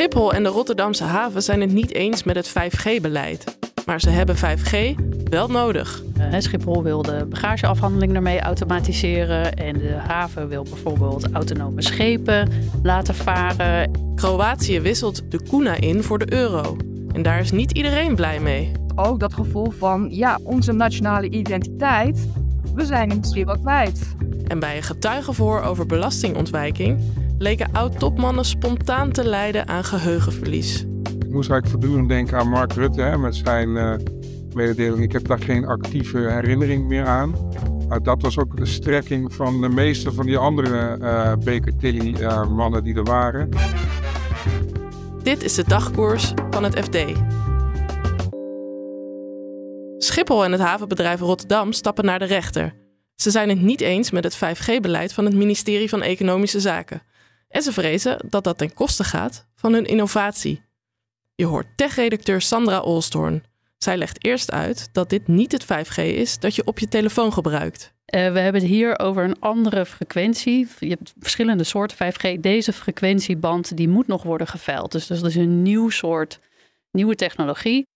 Schiphol en de Rotterdamse haven zijn het niet eens met het 5G-beleid. Maar ze hebben 5G wel nodig. Uh, Schiphol wil de bagageafhandeling ermee automatiseren. En de haven wil bijvoorbeeld autonome schepen laten varen. Kroatië wisselt de kuna in voor de euro. En daar is niet iedereen blij mee. Ook dat gevoel van, ja, onze nationale identiteit, we zijn het misschien wel kwijt. En bij een getuigenvoor over belastingontwijking leken oud-topmannen spontaan te lijden aan geheugenverlies. Ik moest eigenlijk voortdurend denken aan Mark Rutte hè, met zijn uh, mededeling. Ik heb daar geen actieve herinnering meer aan. Uh, dat was ook de strekking van de meeste van die andere uh, Baker Tilly-mannen die er waren. Dit is de dagkoers van het FD. Schiphol en het havenbedrijf Rotterdam stappen naar de rechter. Ze zijn het niet eens met het 5G-beleid van het ministerie van Economische Zaken. En ze vrezen dat dat ten koste gaat van hun innovatie. Je hoort tech-redacteur Sandra Olstorn. Zij legt eerst uit dat dit niet het 5G is dat je op je telefoon gebruikt. Uh, we hebben het hier over een andere frequentie. Je hebt verschillende soorten 5G. Deze frequentieband die moet nog worden geveild. Dus dat is een nieuw soort nieuwe technologie.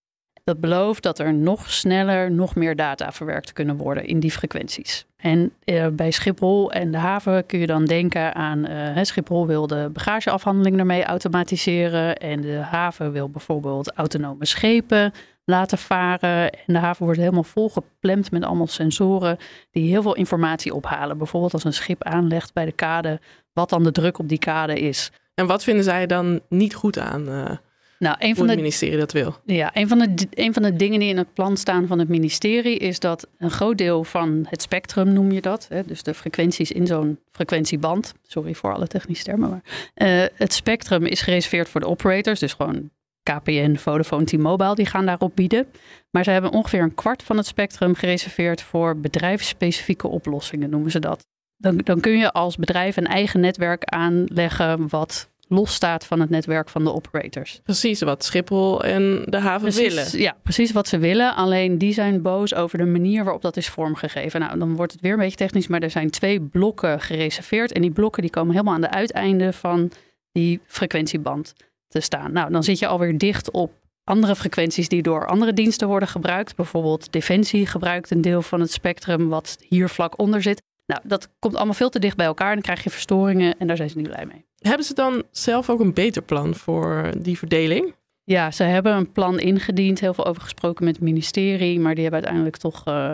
Dat belooft dat er nog sneller, nog meer data verwerkt kunnen worden in die frequenties. En uh, bij Schiphol en de haven kun je dan denken aan uh, Schiphol wil de bagageafhandeling ermee automatiseren. En de haven wil bijvoorbeeld autonome schepen laten varen. En de haven wordt helemaal volgeplemd met allemaal sensoren die heel veel informatie ophalen. Bijvoorbeeld als een schip aanlegt bij de kade, wat dan de druk op die kade is. En wat vinden zij dan niet goed aan? Uh... Nou, een van het ministerie dat wil. Ja, een van, de, een van de dingen die in het plan staan van het ministerie is dat een groot deel van het spectrum, noem je dat, hè, dus de frequenties in zo'n frequentieband, sorry voor alle technische termen, maar uh, het spectrum is gereserveerd voor de operators, dus gewoon KPN, Vodafone, T-Mobile, die gaan daarop bieden. Maar ze hebben ongeveer een kwart van het spectrum gereserveerd voor bedrijfsspecifieke oplossingen, noemen ze dat. Dan, dan kun je als bedrijf een eigen netwerk aanleggen wat losstaat van het netwerk van de operators. Precies wat Schiphol en de haven willen. Ja, precies wat ze willen. Alleen die zijn boos over de manier waarop dat is vormgegeven. Nou, dan wordt het weer een beetje technisch, maar er zijn twee blokken gereserveerd. En die blokken die komen helemaal aan de uiteinden van die frequentieband te staan. Nou, dan zit je alweer dicht op andere frequenties die door andere diensten worden gebruikt. Bijvoorbeeld Defensie gebruikt een deel van het spectrum wat hier vlak onder zit. Nou, dat komt allemaal veel te dicht bij elkaar en dan krijg je verstoringen en daar zijn ze niet blij mee. Hebben ze dan zelf ook een beter plan voor die verdeling? Ja, ze hebben een plan ingediend, heel veel over gesproken met het ministerie, maar die hebben uiteindelijk toch uh,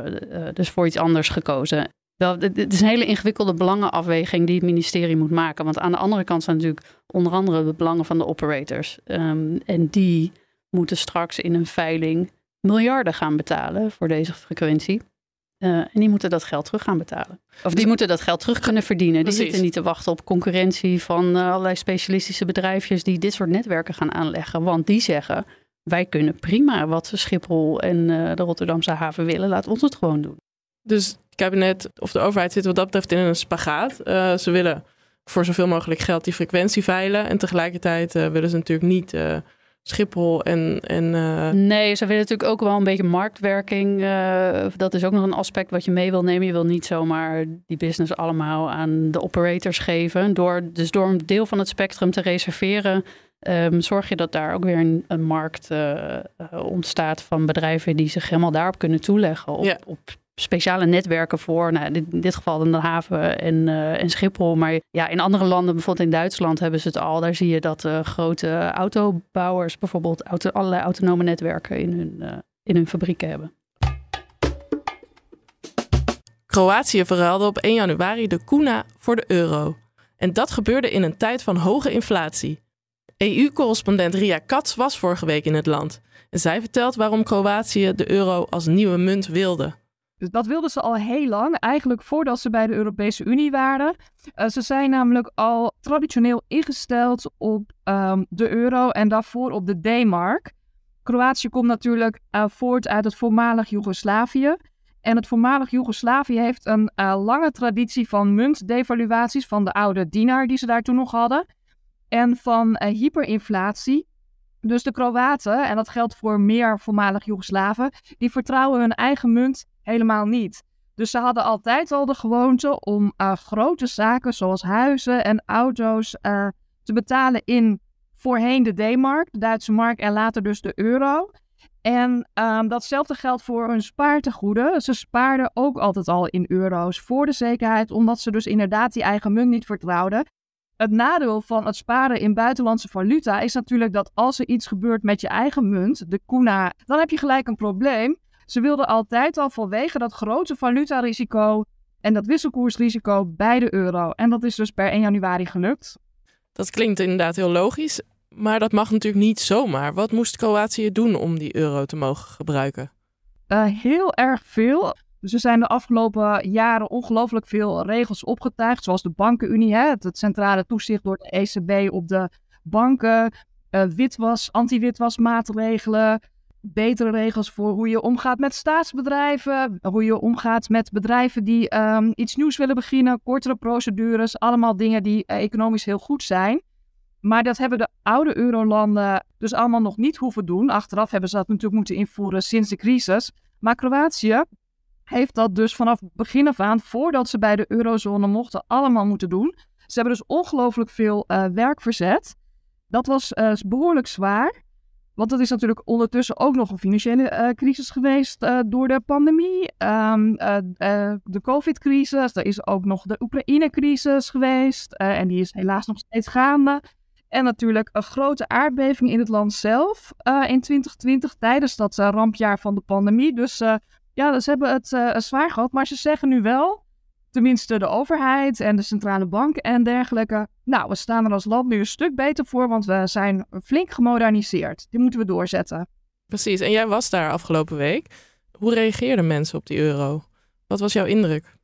dus voor iets anders gekozen. Wel, het is een hele ingewikkelde belangenafweging die het ministerie moet maken. Want aan de andere kant zijn natuurlijk onder andere de belangen van de operators. Um, en die moeten straks in een veiling miljarden gaan betalen voor deze frequentie. Uh, en die moeten dat geld terug gaan betalen. Of die moeten dat geld terug kunnen verdienen. Die zitten niet te wachten op concurrentie van uh, allerlei specialistische bedrijfjes die dit soort netwerken gaan aanleggen. Want die zeggen, wij kunnen prima wat Schiphol en uh, de Rotterdamse haven willen. Laat ons het gewoon doen. Dus het kabinet of de overheid zit wat dat betreft in een spagaat. ze willen voor zoveel mogelijk geld die frequentie veilen. En tegelijkertijd willen ze natuurlijk niet Schiphol en. en uh... Nee, ze willen natuurlijk ook wel een beetje marktwerking. Uh, dat is ook nog een aspect wat je mee wil nemen. Je wil niet zomaar die business allemaal aan de operators geven. Door, dus door een deel van het spectrum te reserveren. Um, zorg je dat daar ook weer een, een markt uh, ontstaat van bedrijven die zich helemaal daarop kunnen toeleggen. Op, ja. op speciale netwerken voor. Nou, in dit geval dan de haven en, uh, Schiphol. Maar ja, in andere landen, bijvoorbeeld in Duitsland, hebben ze het al. Daar zie je dat uh, grote autobouwers bijvoorbeeld auto, allerlei autonome netwerken in hun, uh, in hun fabrieken hebben. Kroatië verruilde op 1 januari de kuna voor de euro. En dat gebeurde in een tijd van hoge inflatie. EU-correspondent Ria Katz was vorige week in het land. En zij vertelt waarom Kroatië de euro als nieuwe munt wilde. Dus dat wilden ze al heel lang, eigenlijk voordat ze bij de Europese Unie waren. Uh, ze zijn namelijk al traditioneel ingesteld op um, de euro en daarvoor op de D-mark. Kroatië komt natuurlijk uh, voort uit het voormalig Joegoslavië. En het voormalig Joegoslavië heeft een uh, lange traditie van muntdevaluaties van de oude dinar die ze daar toen nog hadden. En van hyperinflatie. Dus de Kroaten, en dat geldt voor meer voormalig Joegoslaven, die vertrouwen hun eigen munt helemaal niet. Dus ze hadden altijd al de gewoonte om uh, grote zaken zoals huizen en auto's uh, te betalen in voorheen de D-mark, de Duitse mark en later dus de euro. En um, datzelfde geldt voor hun spaartegoeden. Ze spaarden ook altijd al in euro's voor de zekerheid, omdat ze dus inderdaad die eigen munt niet vertrouwden. Het nadeel van het sparen in buitenlandse valuta is natuurlijk dat als er iets gebeurt met je eigen munt, de kuna, dan heb je gelijk een probleem. Ze wilden altijd al vanwege dat grote valutarisico en dat wisselkoersrisico bij de euro. En dat is dus per 1 januari gelukt. Dat klinkt inderdaad heel logisch, maar dat mag natuurlijk niet zomaar. Wat moest Kroatië doen om die euro te mogen gebruiken? Uh, heel erg veel. Dus er zijn de afgelopen jaren ongelooflijk veel regels opgetuigd, zoals de bankenunie, hè, het, centrale toezicht door de ECB op de banken, uh, witwas, anti-witwasmaatregelen, betere regels voor hoe je omgaat met staatsbedrijven, hoe je omgaat met bedrijven die um, iets nieuws willen beginnen, kortere procedures, allemaal dingen die uh, economisch heel goed zijn. Maar dat hebben de oude eurolanden dus allemaal nog niet hoeven doen. Achteraf hebben ze dat natuurlijk moeten invoeren sinds de crisis. Maar Kroatië heeft dat dus vanaf begin af aan, voordat ze bij de eurozone mochten, allemaal moeten doen. Ze hebben dus ongelooflijk veel uh, werk verzet. Dat was uh, behoorlijk zwaar. Want dat is natuurlijk ondertussen ook nog een financiële uh, crisis geweest uh, door de pandemie. Um, uh, de COVID-crisis. Er is ook nog de Oekraïne-crisis geweest. en die is helaas nog steeds gaande. En natuurlijk een grote aardbeving in het land zelf in 2020 tijdens dat rampjaar van de pandemie. Dus ja, ze hebben het zwaar gehad. Maar ze zeggen nu wel tenminste de overheid en de centrale bank en dergelijke. Nou, we staan er als land nu een stuk beter voor, want we zijn flink gemoderniseerd. Die moeten we doorzetten. Precies, en jij was daar afgelopen week. Hoe reageerden mensen op die euro? Wat was jouw indruk?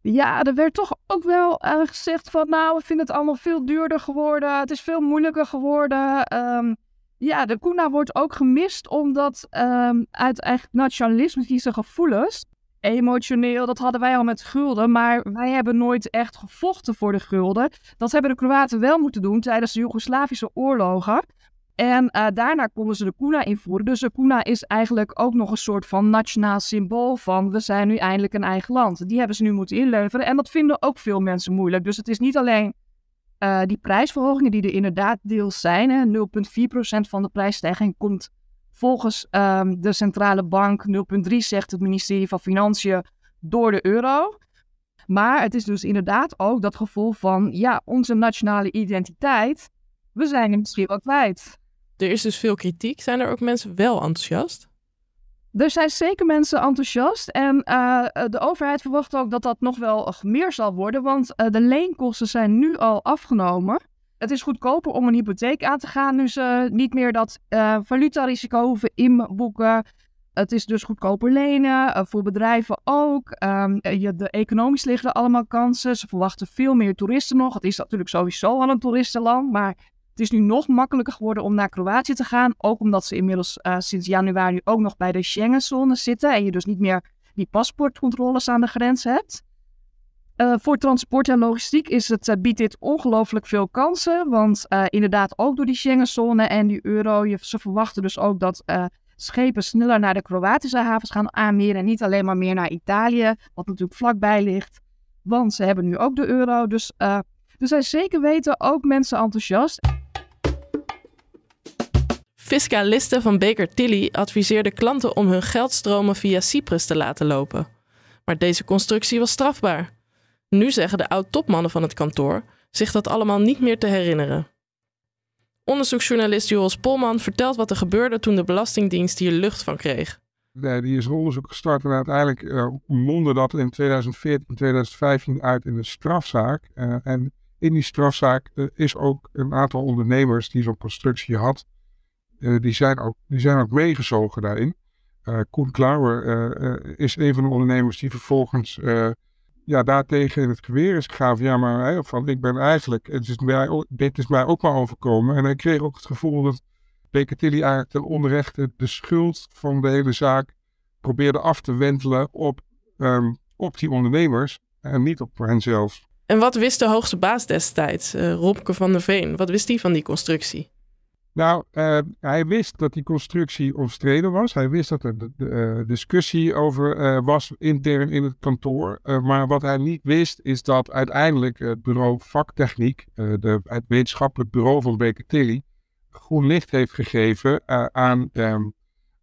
Ja, er werd toch ook wel uh, gezegd van, nou, we vinden het allemaal veel duurder geworden. Het is veel moeilijker geworden. Um, ja, de kuna wordt ook gemist omdat um, uit eigenlijk nationalistische gevoelens emotioneel, dat hadden wij al met gulden. Maar wij hebben nooit echt gevochten voor de gulden. Dat hebben de Kroaten wel moeten doen tijdens de Joegoslavische oorlogen. En uh, daarna konden ze de kuna invoeren. Dus de kuna is eigenlijk ook nog een soort van nationaal symbool van we zijn nu eindelijk een eigen land. Die hebben ze nu moeten inleveren. En dat vinden ook veel mensen moeilijk. Dus het is niet alleen uh, die prijsverhogingen die er inderdaad deels zijn. 0,4% van de prijsstijging komt volgens um, de centrale bank 0,3 zegt het ministerie van Financiën door de euro. Maar het is dus inderdaad ook dat gevoel van, ja, onze nationale identiteit, we zijn hem misschien wel kwijt. Er is dus veel kritiek. Zijn er ook mensen wel enthousiast? Er zijn zeker mensen enthousiast. En uh, de overheid verwacht ook dat dat nog wel meer zal worden. Want uh, de leenkosten zijn nu al afgenomen. Het is goedkoper om een hypotheek aan te gaan, nu ze niet meer dat uh, valutarisico hoeven inboeken. Het is dus goedkoper lenen, uh, voor bedrijven ook. Um, je, de economisch liggen er allemaal kansen. Ze verwachten veel meer toeristen nog. Het is natuurlijk sowieso al een toeristenland, maar het is nu nog makkelijker geworden om naar Kroatië te gaan. Ook omdat ze inmiddels sinds januari ook nog bij de Schengenzone zitten en je dus niet meer die paspoortcontroles aan de grens hebt. Uh, voor transport en logistiek is het, uh, biedt dit ongelooflijk veel kansen. Want uh, inderdaad, ook door die Schengenzone en die euro, je, ze verwachten dus ook dat schepen sneller naar de Kroatische havens gaan aanmeren. En niet alleen maar meer naar Italië, wat natuurlijk vlakbij ligt. Want ze hebben nu ook de euro. Dus er zijn zeker weten ook mensen enthousiast. Fiscalisten van Baker Tilly adviseerden klanten om hun geldstromen via Cyprus te laten lopen. Maar deze constructie was strafbaar. Nu zeggen de oud-topmannen van het kantoor zich dat allemaal niet meer te herinneren. Onderzoeksjournalist Joris Polman vertelt wat er gebeurde toen de Belastingdienst hier lucht van kreeg. Nee, die is onderzoek gestart en uiteindelijk uh, mondde dat in 2014, 2015 uit in een strafzaak. Uh, en in die strafzaak uh, is ook een aantal ondernemers die zo'n constructie had, die, zijn ook, die zijn ook meegezogen daarin. Koen Klauwer is een van de ondernemers die vervolgens ja, daartegen in het geweer is gegaan. Ja, maar hè, van, ik ben eigenlijk, het is dit is mij ook maar overkomen. En hij kreeg ook het gevoel dat Tilly eigenlijk ten onrechte de schuld van de hele zaak probeerde af te wentelen op, um, op die ondernemers en niet op henzelf. En wat wist de hoogste baas destijds, uh, Robke van der Veen? Wat wist hij van die constructie? Nou, uh, hij wist dat die constructie omstreden was. Hij wist dat er de, uh, discussie over uh, was intern in het kantoor. maar wat hij niet wist, is dat uiteindelijk het bureau vaktechniek, de, het wetenschappelijk bureau van Tilly, groen licht heeft gegeven aan, um,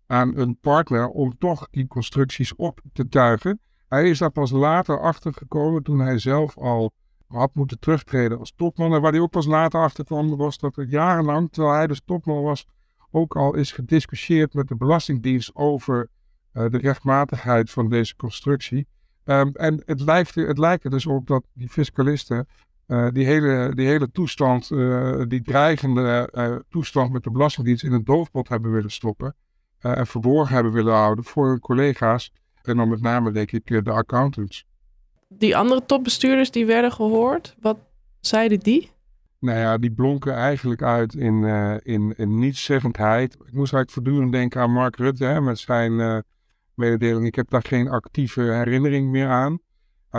aan een partner om toch die constructies op te tuigen. Hij is daar pas later achter gekomen toen hij zelf al had moeten terugtreden als topman. En waar hij ook pas later achter kwam, was dat er jarenlang, terwijl hij dus topman was, ook al is gediscussieerd met de Belastingdienst over uh, de rechtmatigheid van deze constructie. Um, en het lijkt, het lijkt er dus op dat die fiscalisten uh, die, hele, die hele toestand, uh, die dreigende toestand met de Belastingdienst in een doofpot hebben willen stoppen. en verborgen hebben willen houden voor hun collega's. En dan met name, denk ik, de accountants die andere topbestuurders die werden gehoord, wat zeiden die? Nou ja, die blonken eigenlijk uit in, uh, in, nietszeggendheid. Ik moest eigenlijk voortdurend denken aan Mark Rutte hè, met zijn uh, mededeling. Ik heb daar geen actieve herinnering meer aan.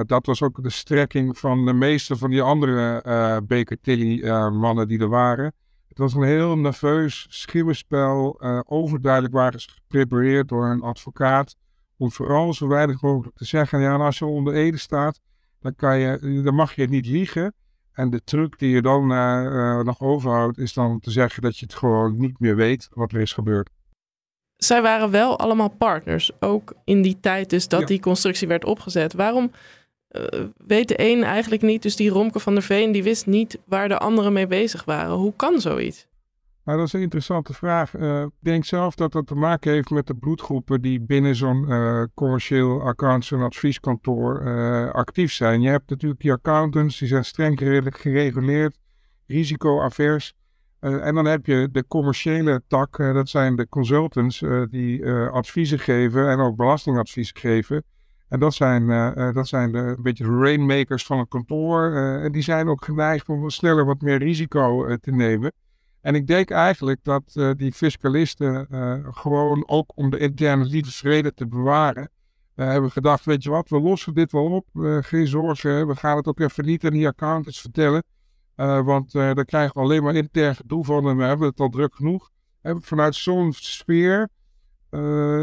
Dat was ook de strekking van de meeste van die andere uh, Baker Tilly-mannen die er waren. Het was een heel nerveus schimmenspel. overduidelijk waren ze geprepareerd door een advocaat om vooral zo weinig mogelijk te zeggen. Ja, als je onder Ede staat, dan, kan je, dan mag je niet liegen. En de truc die je dan uh, nog overhoudt, is dan te zeggen dat je het gewoon niet meer weet wat er is gebeurd. Zij waren wel allemaal partners, ook in die tijd dus dat die constructie werd opgezet. Waarom uh, weet de een eigenlijk niet, dus die Romke van der Veen, die wist niet waar de anderen mee bezig waren? Hoe kan zoiets? Nou, dat is een interessante vraag. Uh, ik denk zelf dat dat te maken heeft met de bloedgroepen die binnen zo'n uh, commercieel accounts- en advieskantoor uh, actief zijn. Je hebt natuurlijk die accountants, die zijn streng gereguleerd, risicoavers. en dan heb je de commerciële tak, dat zijn de consultants die adviezen geven en ook belastingadvies geven. En dat zijn, dat zijn de, een beetje de rainmakers van het kantoor. en die zijn ook geneigd om sneller wat meer risico te nemen. En ik denk eigenlijk dat uh, die fiscalisten uh, gewoon ook om de interne liefdesvrede te bewaren, uh, hebben gedacht, weet je wat, we lossen dit wel op, geen zorgen, we gaan het ook even niet aan die accountants vertellen, want daar krijgen we alleen maar intern gedoe van en we hebben het al druk genoeg. En vanuit zo'n sfeer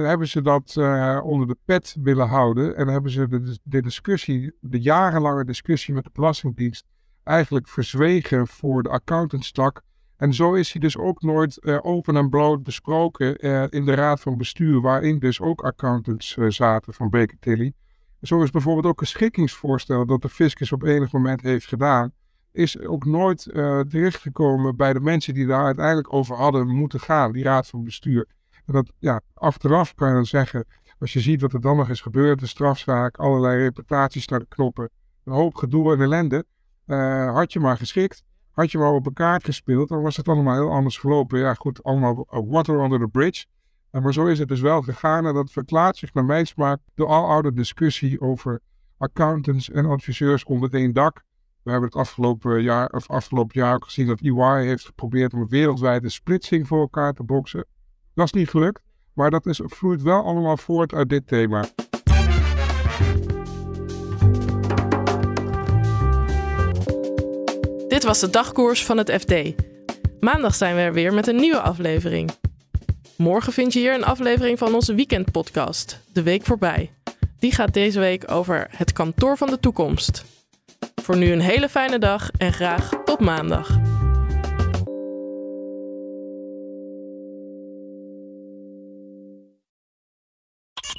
hebben ze dat onder de pet willen houden en hebben ze de, de discussie, de jarenlange discussie met de Belastingdienst, eigenlijk verzwegen voor de accountantstak en zo is hij dus ook nooit uh, open en bloot besproken uh, in de raad van bestuur, waarin dus ook accountants uh, zaten van Baker Tilly. Zo is bijvoorbeeld ook een schikkingsvoorstel dat de fiscus op enig moment heeft gedaan, is ook nooit terechtgekomen bij de mensen die daar uiteindelijk over hadden moeten gaan, die raad van bestuur. En dat, ja, achteraf kan je dan zeggen, als je ziet wat er dan nog is gebeurd, de strafzaak, allerlei reputaties naar de knoppen, een hoop gedoe en ellende, had je maar geschikt. Had je maar op een kaart gespeeld, dan was het allemaal heel anders gelopen. Ja, goed, allemaal water under the bridge. Maar zo is het dus wel gegaan en dat verklaart zich naar mijn smaak de aloude discussie over accountants en adviseurs onder één dak. We hebben het afgelopen jaar, of afgelopen jaar ook gezien dat EY heeft geprobeerd om een wereldwijde splitsing voor elkaar te boksen. Dat is niet gelukt, maar dat is, vloeit wel allemaal voort uit dit thema. Dit was de dagkoers van het FD. Maandag zijn we er weer met een nieuwe aflevering. Morgen vind je hier een aflevering van onze weekendpodcast, De Week Voorbij. Die gaat deze week over het kantoor van de toekomst. Voor nu een hele fijne dag en graag tot maandag.